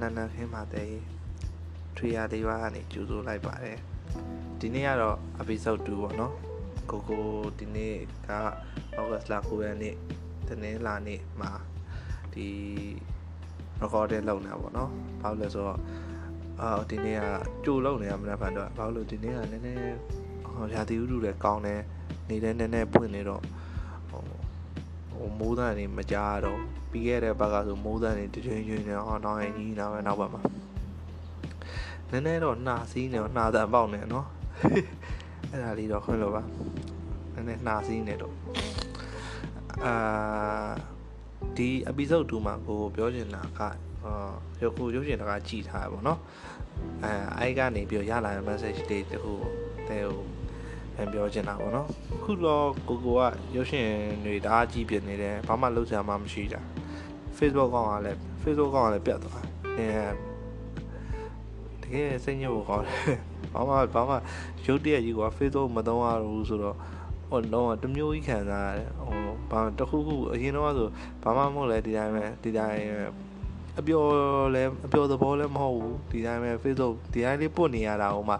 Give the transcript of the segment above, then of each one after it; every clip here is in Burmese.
နာနန္ဒခင်းပါတဲ့ထရီယာလေးပါးကနေကြိုးစိုးလိုက်ပါတယ်ဒီနေ့ကတော့ episode 2ပေါ့နော်ကိုကိုဒီနေ့က August လ9ရက်နေ့တနင်္လာနေ့မှာဒီ recording လုပ်နေတာပေါ့နော်ဘာလို့လဲဆိုတော့အာဒီနေ့ကကြိုလုပ်နေရမှာဖန်တော့ဘာလို့ဒီနေ့ကနည်းနည်းဟောရာသီဥတုလည်းကောင်းတယ်နေတဲ့နည်းနည်းပွင့်နေတော့ ဟိုဟိုမိုးသားနေမကြားတော့ပြီးခဲ့တဲ့ဘက်ကဆိုမိုးသားနေတကြွင်းကျွင်းနေဟောနောက်ရင်ကြီးနာပဲနောက်ဘက်မှာနည်းနည်းတော့နှာစီးနေတော့နှာတန်ပေါက်နေနော်အဲ့ဒါလေးတော့ခွင့်လို့ပါနည်းနည်းနှာစီးနေတော့အာဒီ episode 2မှာကိုပြောချင်တာကအာရုပ်ခုရုပ်ရှင်တကားကြည်ထားရပါတော့အဲအဲ့ကနေပြီးရလာတဲ့ message လေးတခုတဲ့ဟို ပြန်ပြောချင်တာပေါ့နော်ခုတော့ကိုကိုကရုပ်ရှင်တွေတအားကြည့်ပြနေတယ်ဘာမှလုပ်စရာမှမရှိတာ Facebook ကောင်ကလည်း Facebook ကောင်ကလည်းပြတ်သွားတယ်တကယ်စိတ်ညစ်ဖို့ကောင်းတယ်ဘာမှဘာမှရုပ်တရက်ကြီးက Facebook မသုံးရဘူးဆိုတော့ဟိုတော့တမျိုးကြီးခံစားရတယ်ဟိုဘာတခုခုအရင်တော့ဆိုဘာမှမဟုတ်လဲဒီတိုင်းပဲဒီတိုင်းအပျော်လဲအပျော်သဘောလဲမဟုတ်ဘူးဒီတိုင်းပဲ Facebook ဒီတိုင်းလေးပုတ်နေရတာဟိုမှာ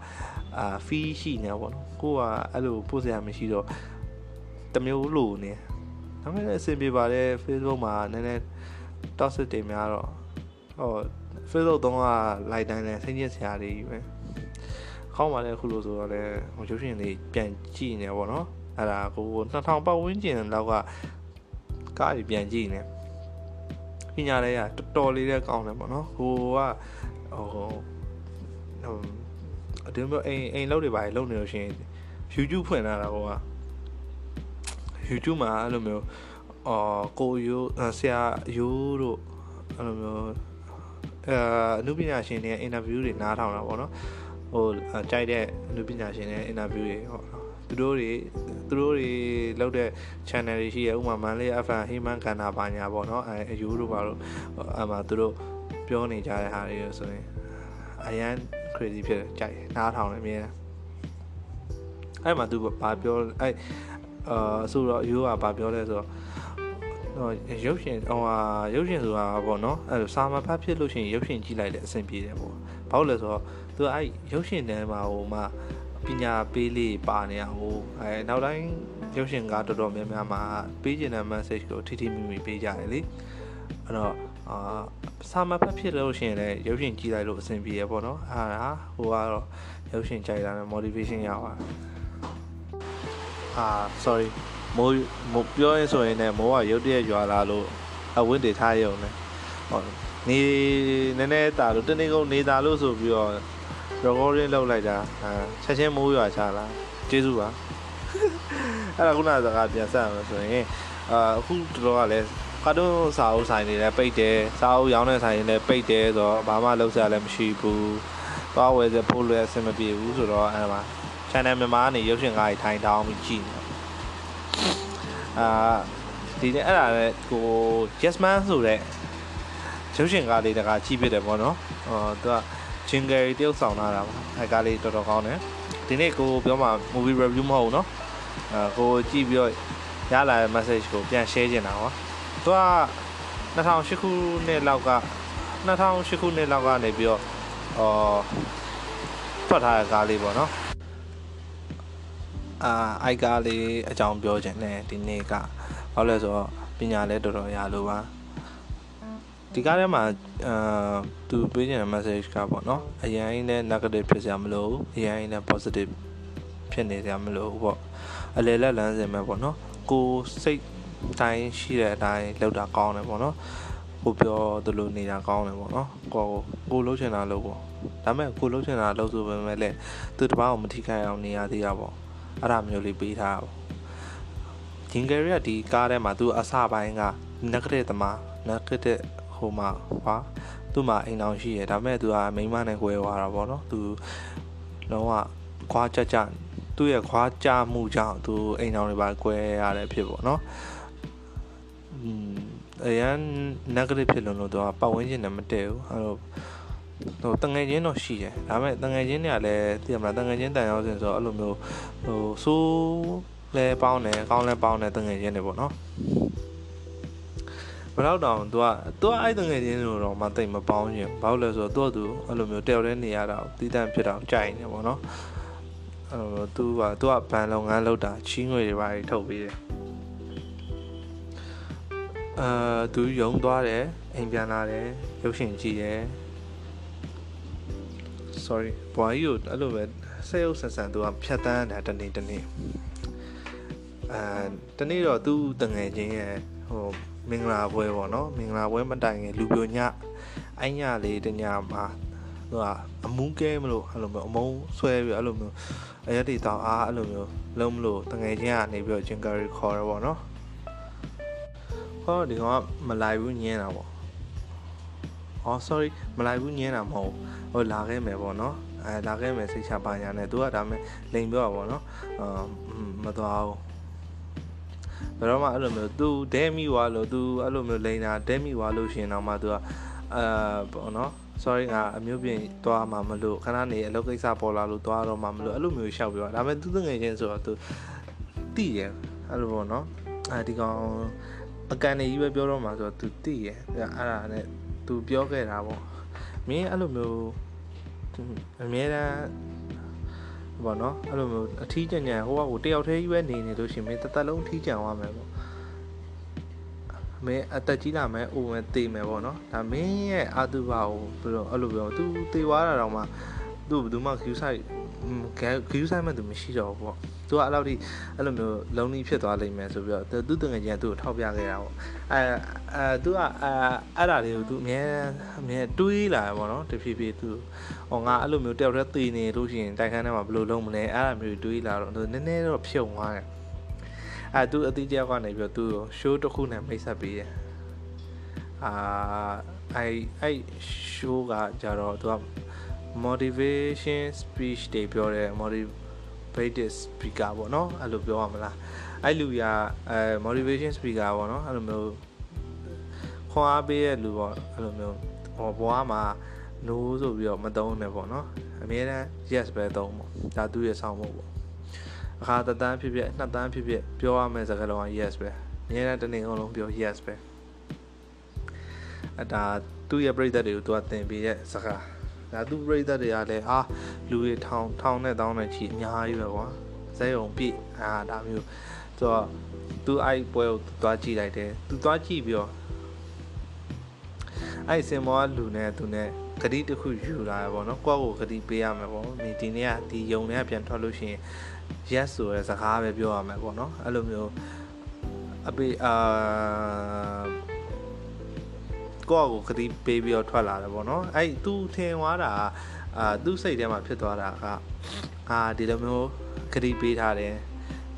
အာ fee ရှိနေပါတော့ကိုကအဲ့လိုပို့စရာမရှိတော့တမျိုးလို့နေဒါပေမဲ့အဆင်ပြေပါတယ် Facebook မှာနည်းနည်း toxic တွေများတော့ဟော Facebook သုံးကလိုက်တိုင်းလဲစိတ်ညစ်စရာတွေပဲခေါင်းပါလဲခုလို့ဆိုတော့လဲဟိုရုပ်ရှင်လေးပြန်ကြည့်နေပေါ့နော်အဲ့ဒါကို2000ပတ်ဝန်းကျင်လောက်ကကားကြီးပြန်ကြည့်နေပညာလေးကတော်တော်လေးတဲ့ကောင်းတယ်ပေါ့နော်ဟိုကဟို ဒီမျိုးအိမ်အိမ်လောက်တွေပါလုံနေလို့ရှိရင် YouTube ဖွင့်လာတာဟိုက YouTube မှာအဲ့လိုမျိုးအော်ကိုရိုးဆရာရိုးတို့အဲ့လိုမျိုးအဲအနုပညာရှင်တွေအင်တာဗျူးတွေနားထောင်တာပေါ့နော်ဟိုကြိုက်တဲ့အနုပညာရှင်တွေအင်တာဗျူးတွေဟောသူတို့တွေသူတို့တွေလောက်တဲ့ channel တွေရှိရဥမာမန်လေး FM ဟိမန်ကန်နာပါညာပေါ့နော်အဲအယူတို့ပါလို့အမှသူတို့ပြောနေကြတဲ့ဟာတွေဆိုရင်အရန် crazy ဖြစ်တယ်ကြိုက်နားထောင်နေအမြဲအဲ့မှာသူဘာပြောအဲ့အာဆိုတော့ယူကဘာပြောလဲဆိုတော့ဟိုရုပ်ရှင်ဟိုဟာရုပ်ရှင်ဆိုတာပေါ့နော်အဲ့စာမဖတ်ဖြစ်လို့ရှိရင်ရုပ်ရှင်ကြည့်လိုက်တဲ့အဆင်ပြေတယ်ပေါ့ဘာလို့လဲဆိုတော့သူအဲ့ရုပ်ရှင်တန်းမှာဟိုမှာပညာပေးလေးပါနေအောင်ဟိုအဲနောက်တိုင်းရုပ်ရှင်ကားတော်တော်များများမှာပေးကျင်တဲ့ message ကိုထိထိမိမိပေးကြတယ်လေအဲ့တော့ အာစာမဖတ်ဖြစ်လို့ရှိရင်လည်းရုပ်ရှင်ကြည့်လိုက်လို့အဆင်ပြေရပေါ့နော်အားဒါဟိုကတော့ရုပ်ရှင်ကြိုက်တာနဲ့ motivation ရပါအာ sorry မိုးမိုးပြောရင်ဆိုရင်လည်းမိုးကရုတ်တရက်ရွာလာလို့အဝင်းတွေထားရုံနဲ့ဟောနေနည်းနည်းတာလို့တနေ့ကုန်နေတာလို့ဆိုပြီးတော့ recording လုပ်လိုက်တာအာချက်ချင်းမိုးရွာချလာကျေးဇူးပါအဲ့ဒါခုနကစကားပြန်ဆက်ရမယ်ဆိုရင်အာအခုတော်ကလည်း ကာတွန်းစာအုပ်ဆိုင်တွေလည်းပိတ်တယ်စာအုပ်ရောင်းတဲ့ဆိုင်တွေလည်းပိတ်တယ်ဆိုတော့ဘာမှလုပ်စရာလည်းမရှိဘူးသွားဝယ်စဖို့လည်းအဆင်မပြေဘူးဆိုတော့အဲ့ဒါမှာ channel မြန်မာကနေရုပ်ရှင်ကားကြီးထိုင်တောင်းပြီးကြည့်နေအာဒီနေ့အဲ့ဒါလည်းကို Jasmine ဆိုတဲ့ရုပ်ရှင်ကားလေးတကကြည့်ဖြစ်တယ်ပေါ့နော်ဟောသူက jingle တယောက်ဆောင်လာတာပါအဲ့ကားလေးတော်တော်ကောင်းတယ်ဒီနေ့ကိုပြောမှာ movie review မဟုတ်ဘူးเนาะအဲကိုကြည့်ပြီးတော့ရလာတဲ့ message ကိုပြန် share ချင်တာဟော သူက2008ခုနှစ်လောက်က2008ခုနှစ်လောက်ကနေပြီးတော့အော်ထွက်ထားတဲ့ကားလေးပေါ့နော်အာအိုက်ကားလေးအကြောင်းပြောချင်တယ်ဒီနေ့ကဘာလို့လဲဆိုတော့ပညာလဲတော်တော်ရလို့ပါဒီကားထဲမှာအာသူပေးချင်တဲ့ message ကပေါ့နော်အရင်နဲ့ negative ဖြစ်စရာမလိုဘူးအရင်နဲ့ positive ဖြစ်နေစရာမလိုဘူးပေါ့အလေလက်လမ်းစဉ်ပဲပေါ့နော်ကိုစိတ် တိုင်းရှိတဲ့အတိုင်းလောက်တာကောင်းတယ်ပေါ့နော်ကိုပြောသလိုနေတာကောင်းတယ်ပေါ့နော်ကိုကိုလှုပ်ချင်တာလှုပ်ပေါ့ဒါပေမဲ့ကိုလှုပ်ချင်တာလှုပ်ဆိုပေမဲ့လည်းသူတပားကိုမထိခိုက်အောင်နေရသေးတာပေါ့အဲ့ဒါမျိုးလေးပေးထားပါဂျင်ဂယ်ရီကဒီကားထဲမှာသူအစပိုင်းက negative တမ negative ဟိုမှာဟာသူ့မှာအိမ်အောင်ရှိရဒါပေမဲ့သူကမိန်းမနဲ့꿰သွားတာပေါ့နော်သူလုံးဝခွာကြကြသူ့ရဲ့ခွာကြမှုကြောင့်သူအိမ်အောင်တွေပါ꿰ရတဲ့ဖြစ်ပေါ့နော်อืม အရန် negative ဖြစ်လုံးလို့သူကပတ်ဝန်းကျင်နဲ့မတည့်ဘူးအဲ့တော့ဟိုတငယ်ချင်းတော့ရှိတယ်ဒါပေမဲ့တငယ်ချင်းတွေကလည်းသိရမလားတငယ်ချင်းတန်ရောက်စင်ဆိုတော့အဲ့လိုမျိုးဟိုဆိုးလဲပေါင်းတယ်ကောင်းလဲပေါင်းတယ်တငယ်ချင်းတွေပေါ့နော်ဘယ်တော့တောင်သူကသူကအဲ့တငယ်ချင်းတွေတော့မသိမပေါင်းရင်ဘာလို့လဲဆိုတော့သူကသူအဲ့လိုမျိုးတယောက်တည်းနေရတာတီးတန့်ဖြစ်တာကြိုက်နေပေါ့နော်အဲ့တော့သူကသူကဘန်လုပ်ငန်းလုပ်တာချင်းငွေတွေပါထုတ်ပေးတယ် အာသူယုံသွားတယ်အိမ်ပြန်လာတယ်ရုပ်ရှင်ကြည့်တယ် sorry ဘွားကြီးကိုအဲ့လိုပဲဆက်ရုပ်ဆန်ဆန်သူကဖြတ်တန်းတာတနေ့တနေ့အဲတနေ့တော့သူတငယ်ချင်းရဲ့ဟိုမင်္ဂလာပွဲပေါ့နော်မင်္ဂလာပွဲမတိုင်ခင်လူပြိုညအိုင်းညလေးတညမှာသူကအမူးကဲမလို့အဲ့လိုမျိုးအမုန်းဆွဲပြီးအဲ့လိုမျိုးအရက်တီတောင်အားအဲ့လိုမျိုးလုံးမလို့တငယ်ချင်းကနေပြီးတော့ဂျင်ကာရီခေါ်ရပေါ့နော် ဟောဒီကောင်ကမလိုက်ဘူးညင်းတာပေါ့အော် sorry မလိုက်ဘူးညင်းတာမဟုတ်ဟိုလာခဲ့မယ်ပေါ့နော်အဲလာခဲ့မယ်စိတ်ချပါညာနဲ့သူကဒါမဲ့လိန်ပြောတာပေါ့နော်အာမသွားဘူးဘယ်တော့မှအဲ့လိုမျိုး तू ဒဲမိသွားလို့ तू အဲ့လိုမျိုးလိန်တာဒဲမိသွားလို့ရှင်တော့မှ तू ကအာပေါ့နော် sorry ငါအမျိုးပြင်သွားမှာမလို့ခဏနေအလုပ်ကိစ္စပေါ်လာလို့သွားတော့မှမလို့အဲ့လိုမျိုးရှောက်ပြောဒါပေမဲ့သူတငယ်ချင်းဆိုတော့ तू တိရအဲ့လိုပေါ့နော်အဲဒီကောင် အကန်နေကြီးပဲပြောတော့မှာဆိုတော့ तू တိရအဲ့ဒါနဲ့ तू ပြောခဲ့တာပေါ့မင်းအဲ့လိုမျိုးအမြဲတမ်းဘောနော်အဲ့လိုမျိုးအထီးကျန်ကျန်ဟိုကဟိုတယောက်တည်းကြီးပဲနေနေလို့ရှင်မင်းတသက်လုံးထီးကျန်သွားမယ်ပေါ့မင်းအသက်ကြီးလာမယ်အိုမယ်တေးမယ်ပေါ့နော်ဒါမင်းရဲ့အာတုဘကိုဘယ်လိုအဲ့လိုပြော तू တေးသွားတာတော့မှသူ့ဘယ်သူမှ Q site Q site မှသူမရှိတော့ဘူးပေါ့ သူကအဲ့လောက်ထိအဲ့လိုမျိုးလုံးကြီးဖြစ်သွားလိမ့်မယ်ဆိုပြီးတော့သူတငယ်ချင်းကသူ့ကိုထောက်ပြခဲ့တာပေါ့အဲအဲသူကအဲအဲ့ဒါလေးကိုသူအမြဲအမြဲတွေးလာပေါ့နော်တဖြည်းဖြည်းသူဟောငါအဲ့လိုမျိုးတယောက်တည်းတည်နေလို့ရှိရင်တိုက်ခန်းထဲမှာဘယ်လိုလုပ်မလဲအဲ့ဒါမျိုးတွေးလာတော့သူနည်းနည်းတော့ဖြုံသွားတယ်အဲသူအတိအကျကနေပြီးတော့သူ့ကို show တစ်ခုနဲ့မိတ်ဆက်ပေးတယ်အာအဲအဲ show ကကြတော့သူက motivation speech တွေပြောတယ် motivated speaker ပေါ့နော်အဲ့လိုပြောရမလားအဲ့လူကအဲ motivation speaker ပေါ့နော်အဲ့လိုမျိုးခွန်အားပေးတဲ့လူပေါ့အဲ့လိုမျိုးဟောဘွားမှာ no ဆိုပြီးတော့မသုံးနဲ့ပေါ့နော်အများတန်း yes ပဲသုံးပေါ့ဒါသူ့ရဲ့ဆောင်းဖို့ပေါ့အခါတတန်းဖြစ်ဖြစ်နှစ်တန်းဖြစ်ဖြစ်ပြောရမယ့်စကားလုံးက yes ပဲအများတန်းတစ်နေ့အောင်လုံးပြော yes ပဲအဲ့ဒါသူ့ရဲ့ပြိတ္တတွေကိုသူကသင်ပေးတဲ့စကား ဒါသူပြိသက်တွေကလည်းအာလူတွေထောင်ထောင်နဲ့တောင်းနဲ့ချီအများကြီးပဲကွာဇဲုံပြည့်အာဒါမျိုးသူကသူအဲ့ပွဲကိုသွားကြည့်လိုက်တယ်သူသွားကြည့်ပြီးတော့အဲ့စင်မောလူနဲ့သူနဲ့ဂတိတစ်ခုယူလာရပေါ့နော်ကိုယ့်ကိုဂတိပေးရမယ်ပေါ့ဒီဒီနေ့ကဒီယုံတွေကပြန်ထွက်လို့ရှိရင် yes ဆိုတဲ့စကားပဲပြောရမယ်ပေါ့နော်အဲ့လိုမျိုးအပေအာ ကိုယ့်အကိုခတိပေးပြီးတော့ထွက်လာတယ်ပေါ့နော်အဲ့သူထင်သွားတာအာသူ့စိတ်ထဲမှာဖြစ်သွားတာကအာဒီလိုမျိုးခတိပေးထားတယ်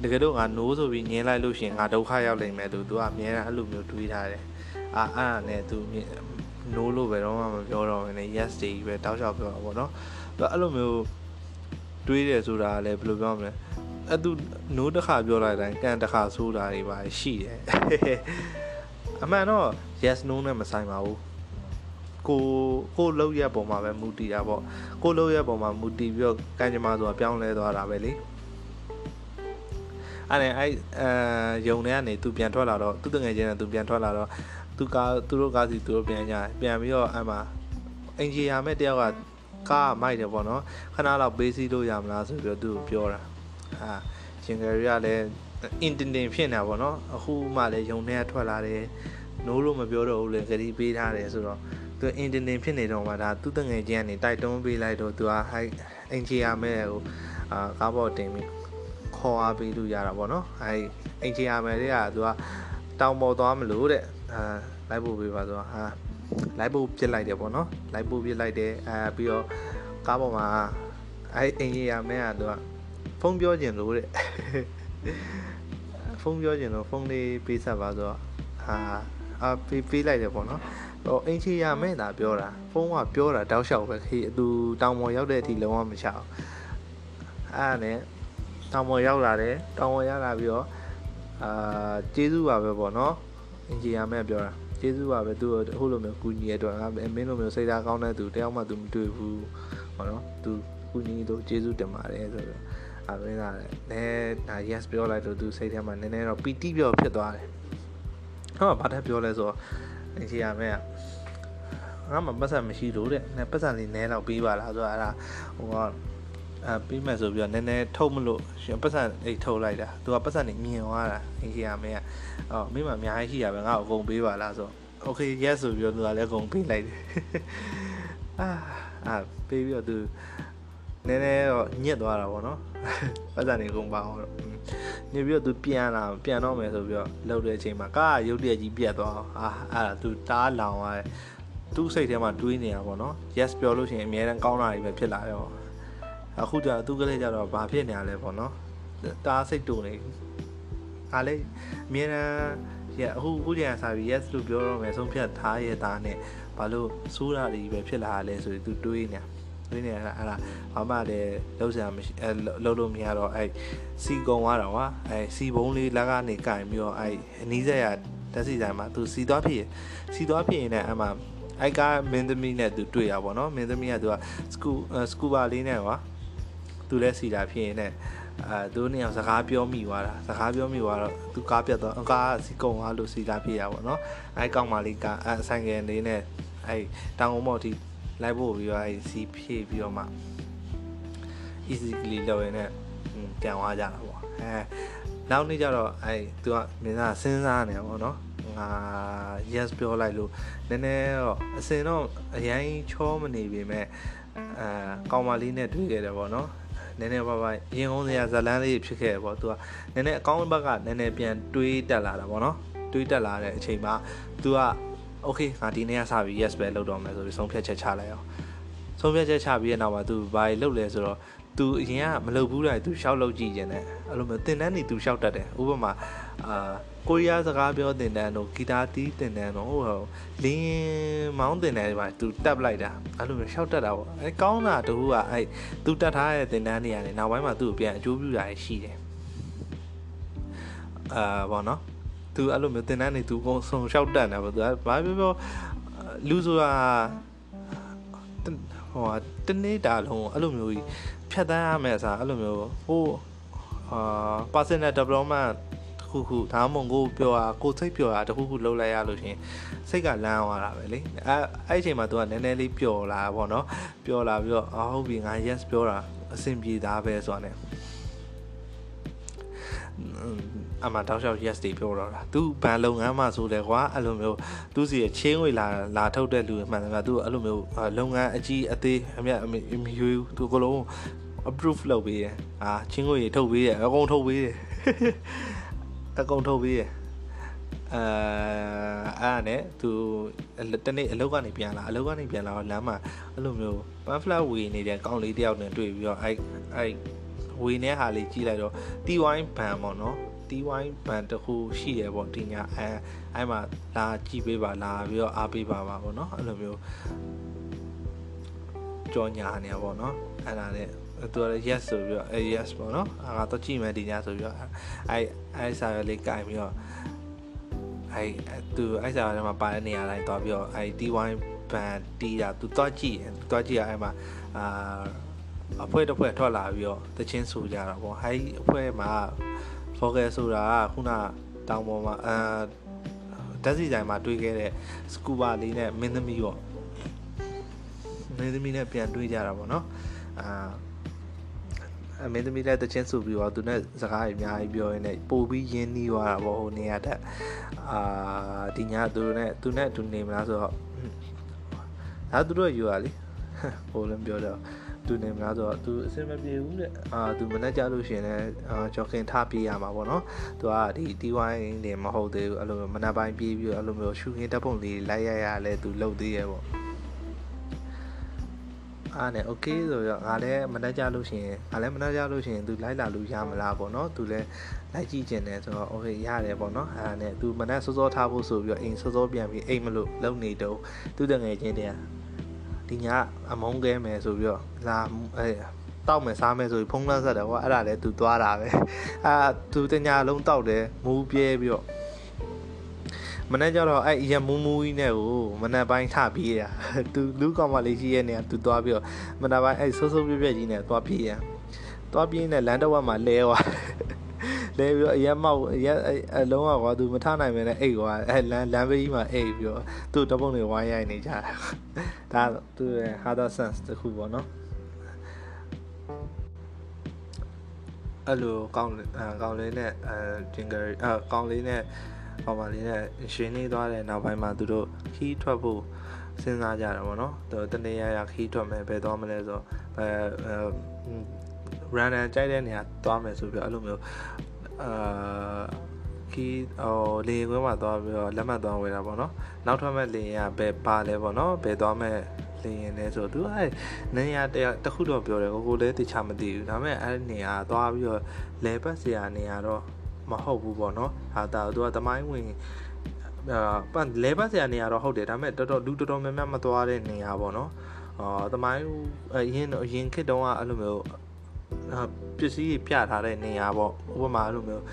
တကယ်တော့ငါနိုးဆိုပြီးညင်းလိုက်လို့ရှိရင်ငါဒုက္ခရောက်နိုင်မယ်လို့သူကအမြဲတမ်းအဲ့လိုမျိုးတွေးထားတယ်အာအဲ့ဒါနဲ့သူနိုးလို့ပဲတော့မှမပြောတော့ဘူးね yes တွေပဲတောက်လျှောက်ပြောတာပေါ့နော်သူအဲ့လိုမျိုးတွေးတယ်ဆိုတာလည်းဘယ်လိုပြောမလဲအဲ့သူနိုးတစ်ခါပြောလိုက်တိုင်းကန်တစ်ခါဆိုးတာတွေပါရှိတယ် အမှန်တော့ yes no နဲ့မဆိုင်ပါဘူးကိုကိုလောက်ရပုံမှာပဲမူတည်တာပေါ့ကိုလောက်ရပုံမှာမူတည်ပြီးတော့ကံကြမ္မာဆိုတာပြောင်းလဲသွားတာပဲလေအဲ့နဲ့အဲ့အဲယုံထဲကနေသူပြန်ထွက်လာတော့သူတငယ်ချင်းနဲ့သူပြန်ထွက်လာတော့သူကားသူတို့ကားစီသူတို့ပြန်ကြပြန်ပြီးတော့အဲ့မှာအင်ဂျီယာမဲ့တယောက်ကကားမိုက်တယ်ပေါ့နော်ခဏလောက်ပေးစီလို့ရမလားဆိုပြီးတော့သူ့ကိုပြောတာဟာရှင်ဂရီကလည်း အင်တင်တင်ဖြစ်နေတာပေါ့နော်အခုမှလည်းယုံထဲကထွက်လာတယ်နိုးလို့မပြောတော့ဘူးလေဂရီပေးထားတယ်ဆိုတော့သူအင်တင်တင်ဖြစ်နေတော့မှဒါသူ့တငယ်ချင်းကနေတိုက်တွန်းပေးလိုက်တော့သူကဟိုက်အင်ဂျီယာမဲ့ကိုအာကားပေါ်တင်ပြီးခေါ်အားပေးလို့ရတာပေါ့နော်အဲအင်ဂျီယာမဲ့တွေကသူကတောင်ပေါ်သွားမလို့တဲ့အာလိုက်ဖို့ပေးပါဆိုတော့ဟာလိုက်ဖို့ပြစ်လိုက်တယ်ပေါ့နော်လိုက်ဖို့ပြစ်လိုက်တယ်အဲပြီးတော့ကားပေါ်မှာအဲအင်ဂျီယာမဲ့ကသူကဖုန်းပြောခြင်းလို့တဲ့ ဖုန်းပြောခြင်းလို့ဖုန်းလေးပေးဆက်ပါဆိုတော့ဟာအာပေးပေးလိုက်တယ်ပေါ့နော်ဟိုအင်ချီရမဲ့တာပြောတာဖုန်းကပြောတာတောက်လျှောက်ပဲခေသူတောင်ပေါ်ရောက်တဲ့အထိလုံးဝမချအောင်အဲ့ဒါနဲ့တောင်ပေါ်ရောက်လာတယ်တောင်ပေါ်ရောက်လာပြီးတော့အာကျေးဇူးပါပဲပေါ့နော်အင်ဂျီရမဲ့ပြောတာကျေးဇူးပါပဲသူဟိုလိုမျိုးကူညီရတော့ငါမင်းလိုမျိုးစိတ်ဓာတ်ကောင်းတဲ့သူတယောက်မှသူမတွေ့ဘူးပေါ့နော်သူကူညီလို့ကျေးဇူးတင်ပါတယ်ဆိုတော့ အမင်းကလည်းနည်းဒါ yes ပြောလိုက်တော့သူစိတ်ထဲမှာနည်းနည်းတော့ပီတိပြောဖြစ်သွားတယ်ဟောဘာတက်ပြောလဲဆိုတော့အကြီးရမယ်ငါမှပတ်စံမရှိလို့တဲ့နဲ့ပတ်စံလေးနဲတော့ပေးပါလားဆိုတော့အဲ့ဒါဟိုကအဲပေးမယ်ဆိုပြီးတော့နည်းနည်းထုတ်မလို့ရှင်ပတ်စံအိတ်ထုတ်လိုက်တာသူကပတ်စံနေမြင်သွားတာအကြီးရမယ်အော်မိမအများကြီးရှိရပဲငါ့ကိုအကုန်ပေးပါလားဆိုတော့ okay yes ဆိုပြီးတော့သူကလည်းအကုန်ပေးလိုက်တယ်အာအာပေးပြီးတော့သူ နည်းနည်းတော့ညစ်သွားတာပေါ့နော်ပတ်စံနေအကုန်ပါအောင်တော့နေပြီးတော့သူပြန်လာပြန်တော့မယ်ဆိုပြီးတော့လှုပ်တဲ့အချိန်မှာကားရုပ်တရက်ကြီးပြတ်သွားအောင်အာအဲ့ဒါသူတားလောင်သွားတယ်သူ့စိတ်ထဲမှာတွေးနေတာပေါ့နော် yes ပြောလို့ရှိရင်အများတန်းကောင်းတာတွေပဲဖြစ်လာရောအခုကျတော့သူကလေးကျတော့ဘာဖြစ်နေရလဲပေါ့နော်တားစိတ်တူနေအားလေအများတန်းရအခုအခုကျန်စာပြီး yes လို့ပြောတော့မယ်ဆုံးဖြတ်ထားရတာနဲ့ဘာလို့စိုးတာတွေပဲဖြစ်လာရလဲဆိုပြီးသူတွေးနေတာ တွေးနေတာအဲ့ဒါဘာမှလည်းလုံးစရာမရှိအဲလုံးလို့မရတော့အဲစီကုံသွားတော့ကွာအဲစီဘုံလေးလက်ကနေကင်ပြီးတော့အဲအနီးစက်ရတက်စီဆိုင်မှာသူစီသွားဖြစ်စီသွားဖြစ်ရင်လည်းအမှအိုက်ကမင်းသမီးနဲ့သူတွေ့ရပါတော့မင်းသမီးကသူကစကူစကူဘာလေးနဲ့ကွာသူလည်းစီတာဖြစ်ရင်လည်းအဲသူနှစ်ယောက်စကားပြောမိသွားတာစကားပြောမိသွားတော့သူကားပြတ်တော့ကားစီကုံသွားလို့စီတာဖြစ်ရပါတော့အဲကောက်မလေးကအဆိုင်ကယ်လေးနဲ့အဲတောင်ကုန်းမော်တီ လိုက်ဖို့ပြီးတော့အဲစီဖြည့်ပြီးတော့မှ easily လောက်ရင်လည်းပြန်သွားကြတာပေါ့အဲနောက်နေ့ကျတော့အဲသူကမင်းသားစဉ်းစားနေပေါ့နော်ငါ yes ပြောလိုက်လို့နည်းနည်းတော့အစင်တော့အရင်ချောမနေပေမဲ့အဲကောင်မလေးနဲ့တွေ့ခဲ့တယ်ပေါ့နော်နည်းနည်းပါပါရင်ကုန်းစရာဇလန်းလေးဖြစ်ခဲ့တယ်ပေါ့သူကနည်းနည်းအကောင့်ဘက်ကနည်းနည်းပြန်တွေးတက်လာတာပေါ့နော်တွေးတက်လာတဲ့အချိန်မှာသူက okay ငါဒီနေ့ကစပြီး yes ပဲလုပ်တော့မယ်ဆိုပြီးဆုံးဖြတ်ချက်ချလိုက်အောင်ဆုံးဖြတ်ချက်ချပြီးတဲ့နောက်မှာသူဘာလုပ်လဲဆိုတော့သူအရင်ကမလုပ်ဘူးလားသူရှောက်လုပ်ကြည့်ခြင်းနဲ့အဲ့လိုမျိုးတင်တန်းနေသူရှောက်တတ်တယ်ဥပမာအာကိုရီးယားစကားပြောတင်တန်းတို့ဂီတာတီးတင်တန်းတို့ဟိုလင်းမောင်းတင်တန်းတွေမှာသူတက်လိုက်တာအဲ့လိုမျိုးရှောက်တတ်တာပေါ့အဲကောင်းတာတူကအဲသူတက်ထားတဲ့တင်တန်းတွေကနေနောက်ပိုင်းမှာသူ့ကိုပြန်အကျိုးပြုတာရှိတယ်အာဘောနော် သူအဲ့လိုမျိုးတင်တန်းနေသူကုန်းဆုံရှောက်တတ်တယ်ပေါ့သူကဘာပြောပြောလူဆိုတာဟိုတနေ့တာလုံးအဲ့လိုမျိုးကြီးဖြတ်တန်းရမယ်အစားအဲ့လိုမျိုးဟိုအာ personal development တခုခုဒါမှမဟုတ်ကိုပြောတာကိုစိတ်ပြောတာတခုခုလုပ်လိုက်ရလို့ရှင်စိတ်ကလန်းသွားတာပဲလေအဲအဲ့အချိန်မှာ तू ကနည်းနည်းလေးပျော်လာပေါ့နော်ပျော်လာပြီးတော့အာဟုတ်ပြီငါ yes ပြောတာအဆင်ပြေသားပဲဆိုတာ ਨੇ အမှတောက်လျှောက် yes တွေပြောတော့တာသူဘန်လုပ်ငန်းမှာဆိုတယ်ကွာအဲ့လိုမျိုးသူစီရဲ့ချင်းဝေလာလာထုတ်တဲ့လူမှန်တယ်ကွာသူအဲ့လိုမျိုးလုပ်ငန်းအကြီးအသေးအမြတ်အမယူသူကလုံး approve လုပ်ပေးတယ်အာချင်းဝေထုတ်ပေးတယ်အကုန်ထုတ်ပေးတယ်အကုန်ထုတ်ပေးတယ်အဲအဲ့ဒါနဲ့သူတနေ့အလုပ်ကနေပြန်လာအလုပ်ကနေပြန်လာတော့လမ်းမှာအဲ့လိုမျိုး pamphlet ဝေနေတဲ့ကောင်းလေးတယောက်နဲ့တွေ့ပြီးတော့အဲ့အဲ့ဝေနေဟာလေးကြည့်လိုက်တော့ TY ဘန်ပေါ့နော် TY ဘန်တခုရှိရပေါ့ဒီညအဲအဲ့မှာလာကြည့်ပေးပါလာပြီးတော့အားပေးပါပါပေါ့နော်အဲ့လိုမျိုးကြောညာနေပါပေါ့နော်အဲ့ဒါနဲ့သူက yes ဆိုပြီးတော့အဲ yes ပေါ့နော်အာတော့ကြည့်မယ်ဒီညဆိုပြီးတော့အဲအဲစာရလေးကင်ပြီးတော့အဲသူအဲစာရထဲမှာပါတဲ့နေရာတိုင်းသွားပြီးတော့အဲ TY ဘန်တီးတာသူသွားကြည့်သွားကြည့်ရအဲ့မှာအာအဖွဲ့တစ်ဖွဲ့ထွက်လာပြီးတော့တချင်းဆိုကြတာပေါ့ဟိုင်းအဖွဲ့မှာ focus ဆိုတာကခုနတောင်ပေါ်မှာအာဓာတ်စီဆိုင်မှာတွေ့ခဲ့တဲ့ scuba လေးနဲ့မင်းသမီးပေါ့မင်းသမီးနဲ့ပြန်တွေ့ကြတာပေါ့နော်အာအမင်းသမီးလည်းတချင်းဆိုပြီးတော့သူနဲ့စကားအများကြီးပြောရင်းနဲ့ပို့ပြီးရင်းနှီးသွားတာပေါ့ဟိုနေရာတက်အာဒီညသူနဲ့သူနဲ့သူနေမလားဆိုတော့ဒါသူတို့ယူရလေဟိုလည်းပြောတော့ သူနေမလားဆိုတော့သူအဆင်မပြေဘူးတဲ့အာသူမနဲ့ကြလို့ရှိရင်လည်းအာဂျော့ကင်ထပြေးရမှာပေါ့နော်သူကဒီ TY နေမဟုတ်သေးဘူးအဲ့လိုမနက်ပိုင်းပြေးပြီးအဲ့လိုမျိုးရှူခင်းတပ်ပုံလေးလိုက်ရရလဲသူလှုပ်သေးရဲ့ပေါ့အားနဲ့ okay ဆိုတော့ငါလည်းမနှက်ကြလို့ရှိရင်ငါလည်းမနှက်ကြလို့ရှိရင် तू လိုက်လာလို့ရမလားပေါ့နော် तू လည်းလိုက်ကြည့်ကျင်တယ်ဆိုတော့ okay ရတယ်ပေါ့နော်အားနဲ့ तू မနှက်စောစောထားဖို့ဆိုပြီးတော့အိမ်စောစောပြန်ပြီးအိမ်မလို့လုံနေတော့သူတငယ်ချင်းတည်း ဒီညအမုန်းကဲမယ်ဆိုပြီးတော့လာအဲတောက်မယ်စားမယ်ဆိုပြီးဖုံးလန်းဆက်တယ်ကွာအဲ့ဒါလည်း तू သွားတာပဲအာ तू တညာလုံးတောက်တယ်မူးပြဲပြီးတော့မနေ့ကျတော့အဲ့ရမူးမူးကြီးနဲ့ကိုမနေ့ပိုင်းထပြေးရသူလူကောင်မလေးရှိရဲ့နေကသူသွားပြီးတော့မနေ့ပိုင်းအဲ့ဆိုးဆိုးပြပြကြီးနဲ့သွားပြေးရသွားပြေးနေလမ်းတော့မှာလဲသွား လဲပြီးတော့အရက်မောက်အရက်အလုံးကကွာသူမထနိုင်ပဲနဲ့အိတ်ကွာအဲလမ်းလမ်းဘေးကြီးမှာအိတ်ပြီးတော့သူ့တပုတ်တွေဝိုင်းရိုက်နေကြတာဒါသူ့ရဲ့ harder sense တခုပေါ့နော်အဲ့လိုကောင်းကောင်းလေးနဲ့အဲ jingle အဲကောင်းလေးနဲ့ကောင်မလေးနဲ့ရှင်းနေသွားတဲ့နောက်ပိုင်းမှာသူတို့ခီးထွက်ဖို့စဉ်းစားကြတာပေါ့နော်သူတနေ့ရရခီးထွက်မယ်ဘယ်သွားမလဲဆိုအဲ random ကြိုက်တဲ့နေရာသွားမယ်ဆိုပြီးအဲ့လိုမျိုး အာခီးဟိုလေခွဲမှာသွားပြီးတော့လက်မှတ်သွားဝယ်တာပေါ့နော်နောက်ထပ်မဲ့လေရင်ကဘယ်ပါလဲပေါ့နော်ဘယ်သွားမဲ့လေရင်လဲဆိုသူအဲ့နေရာတခုတော့ပြောတယ်ကိုကိုလည်းတခြားမသိဘူးဒါပေမဲ့အဲ့နေရာသွားပြီးတော့လေပတ်စရာနေရာတော့မဟုတ်ဘူးပေါ့နော်ဟာတာသူကတမိုင်းဝင်အာပတ်လဲပတ်စရာနေရာတော့ဟုတ်တယ်ဒါပေမဲ့တော်တော်လူတော်တော်များများမသွားတဲ့နေရာပေါ့နော်အာတမိုင်းအရင်အရင်ခေတ်တုန်းကအဲ့လိုမျိုး ပစ္စည်းပြထားတဲ့နေရာပေါ့ဥပမာအဲ့လိုမျိုး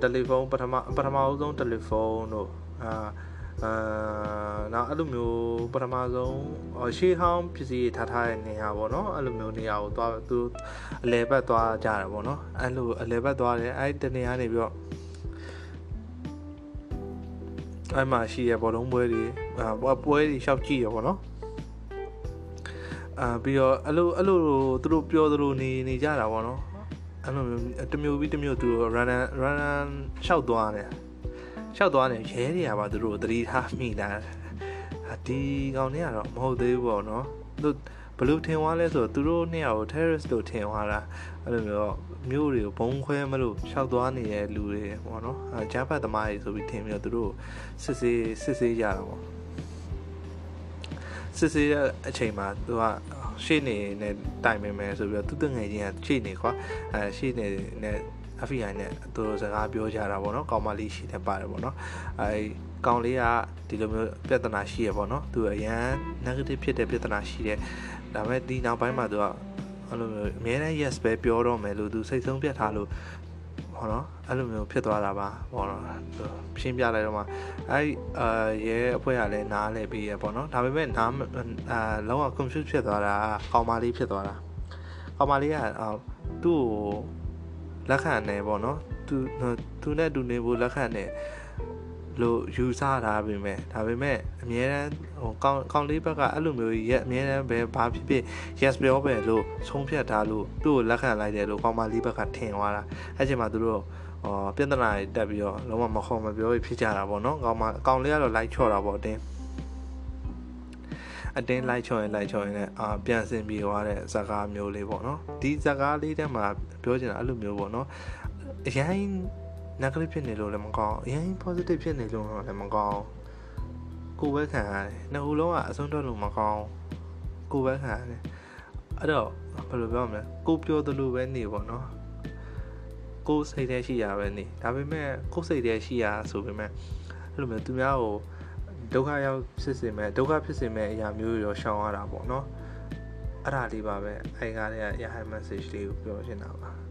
တယ်လီဖုန်းပထမပထမအဆုံးတယ်လီဖုန်းတို့အာအာနောက်အဲ့လိုမျိုးပထမဆုံးရှေးဟောင်းပစ္စည်းထားထားတဲ့နေရာပေါ့နော်အဲ့လိုမျိုးနေရာကိုသွားသူအလဲဘက်သွားကြတာပေါ့နော်အဲ့လိုအလဲဘက်သွားတယ်အဲ့တနေရာနေပြီးတော့အဲ့မှာရှိရဘောလုံးပွဲတွေပွဲတွေရှောက်ကြည့်ရပေါ့နော် အာပြီးတော့အဲ့လိုအဲ့လိုသူတို့ပြောသလိုနေနေကြတာပေါ့နော်အဲ့လိုတမျိုးပြီးတမျိုးသူတို့ run run ရှောက်သွားတယ်ရှောက်သွားတယ်ရဲတွေကပါသူတို့သတိထားမိလာဒီကောင်တွေကတော့မဟုတ်သေးဘူးပေါ့နော်သူဘလို့ထင်သွားလဲဆိုတော့သူတို့နှစ်ယောက်ကို terrorist လို့ထင်သွားတာအဲ့လိုမျိုးမျိုးတွေကိုဘုံခွဲမလို့ရှောက်သွားနေတဲ့လူတွေပေါ့နော်အဲဂျာဖတ်သမားတွေဆိုပြီးထင်ပြီးတော့သူတို့စစ်ဆေးစစ်ဆေးကြတာပေါ့ စစ်ဆေးတဲ့အချိန်မှာသူကရှေ့နေနဲ့တိုင်ပင်မယ်ဆိုပြီးတော့သူတငယ်ချင်းကရှေ့နေခွာအဲရှေ့နေနဲ့ FBI နဲ့သူတို့စကားပြောကြတာပေါ့နော်ကောင်းမလေးရှိနေပါတယ်ပေါ့နော်အဲကောင်လေးကဒီလိုမျိုးပြဿနာရှိရပေါ့နော်သူအရန် negative ဖြစ်တဲ့ပြဿနာရှိတယ်ဒါပေမဲ့ဒီနောက်ပိုင်းမှာသူကအဲ့လိုမျိုးအများနဲ့ yes ပဲပြောတော့မယ်လို့သူစိတ်ဆုံးပြတ်ထားလို့ ဟောနော်အဲ့လိုမျိုးဖြစ်သွားတာပါဟောနော်ရှင်းပြလိုက်တော့မှအဲ့အာရဲအဖွဲ့ကလည်းနားလဲပြီးရပေါ့နော်ဒါပေမဲ့နားအာလုံးဝ confuse ဖြစ်သွားတာကောင်မလေးဖြစ်သွားတာကောင်မလေးကသူ့ကိုလက်ခံနေပေါ့နော်သူသူနဲ့တူနေဖို့လက်ခံနေ လို့ယူဆတာပဲမဲ့ဒါပေမဲ့အများတန်းဟိုကောင်းကောင်းလေးဘက်ကအဲ့လိုမျိုးရက်အများတန်းပဲဘာဖြစ်ဖြစ် yes ပြောပဲလို့ဆုံးဖြတ်ထားလို့သူ့ကိုလက်ခံလိုက်တယ်လို့ကောင်းမလေးဘက်ကထင်သွားတာအဲ့ချိန်မှာသူတို့ဟောပြဿနာတွေတက်ပြီးတော့လုံးဝမခေါ်မပြောဖြစ်ကြတာပေါ့နော်ကောင်းမကောင်းလေးကတော့ like ချော့တာပေါ့တင်းအတင်းလိုက်ချော်ရင်လိုက်ချော်ရင်လည်းအာပြန်ဆင်ပြေသွားတဲ့ဇာကားမျိုးလေးပေါ့နော်ဒီဇာကားလေးထဲမှာပြောချင်တာအဲ့လိုမျိုးပေါ့နော်အရင် negative ဖြစ်နေလို့လည်းမကောင်းအရင် positive ဖြစ်နေလို့လည်းမကောင်းကိုပဲခံရတယ်နှစ်ခုလုံးကအဆုံးထွက်လို့မကောင်းကိုပဲခံရတယ်အဲ့တော့ဘယ်လိုပြောမလဲကိုပြောသလိုပဲနေပေါ့နော်ကိုစိတ်ထဲရှိရပဲနေဒါပေမဲ့ကိုစိတ်ထဲရှိရဆိုပေမဲ့အဲ့လိုမျိုးသူများကိုဒုက္ခရောက်ဖြစ်စေမဲ့ဒုက္ခဖြစ်စေမဲ့အရာမျိုးတွေတော့ရှောင်ရတာပေါ့နော်အဲ့ဒါလေးပါပဲအဲ့ကားလေးကရဟိုင် message လေးကိုပြောချင်တာပါ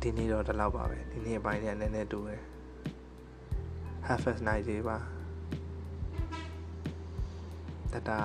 ဒီနေ့တော့ဒီလောက်ပါပဲဒီနေ့အပိုင်းလေးနည်းနည်းတူတယ် have a nice day ပါတတာ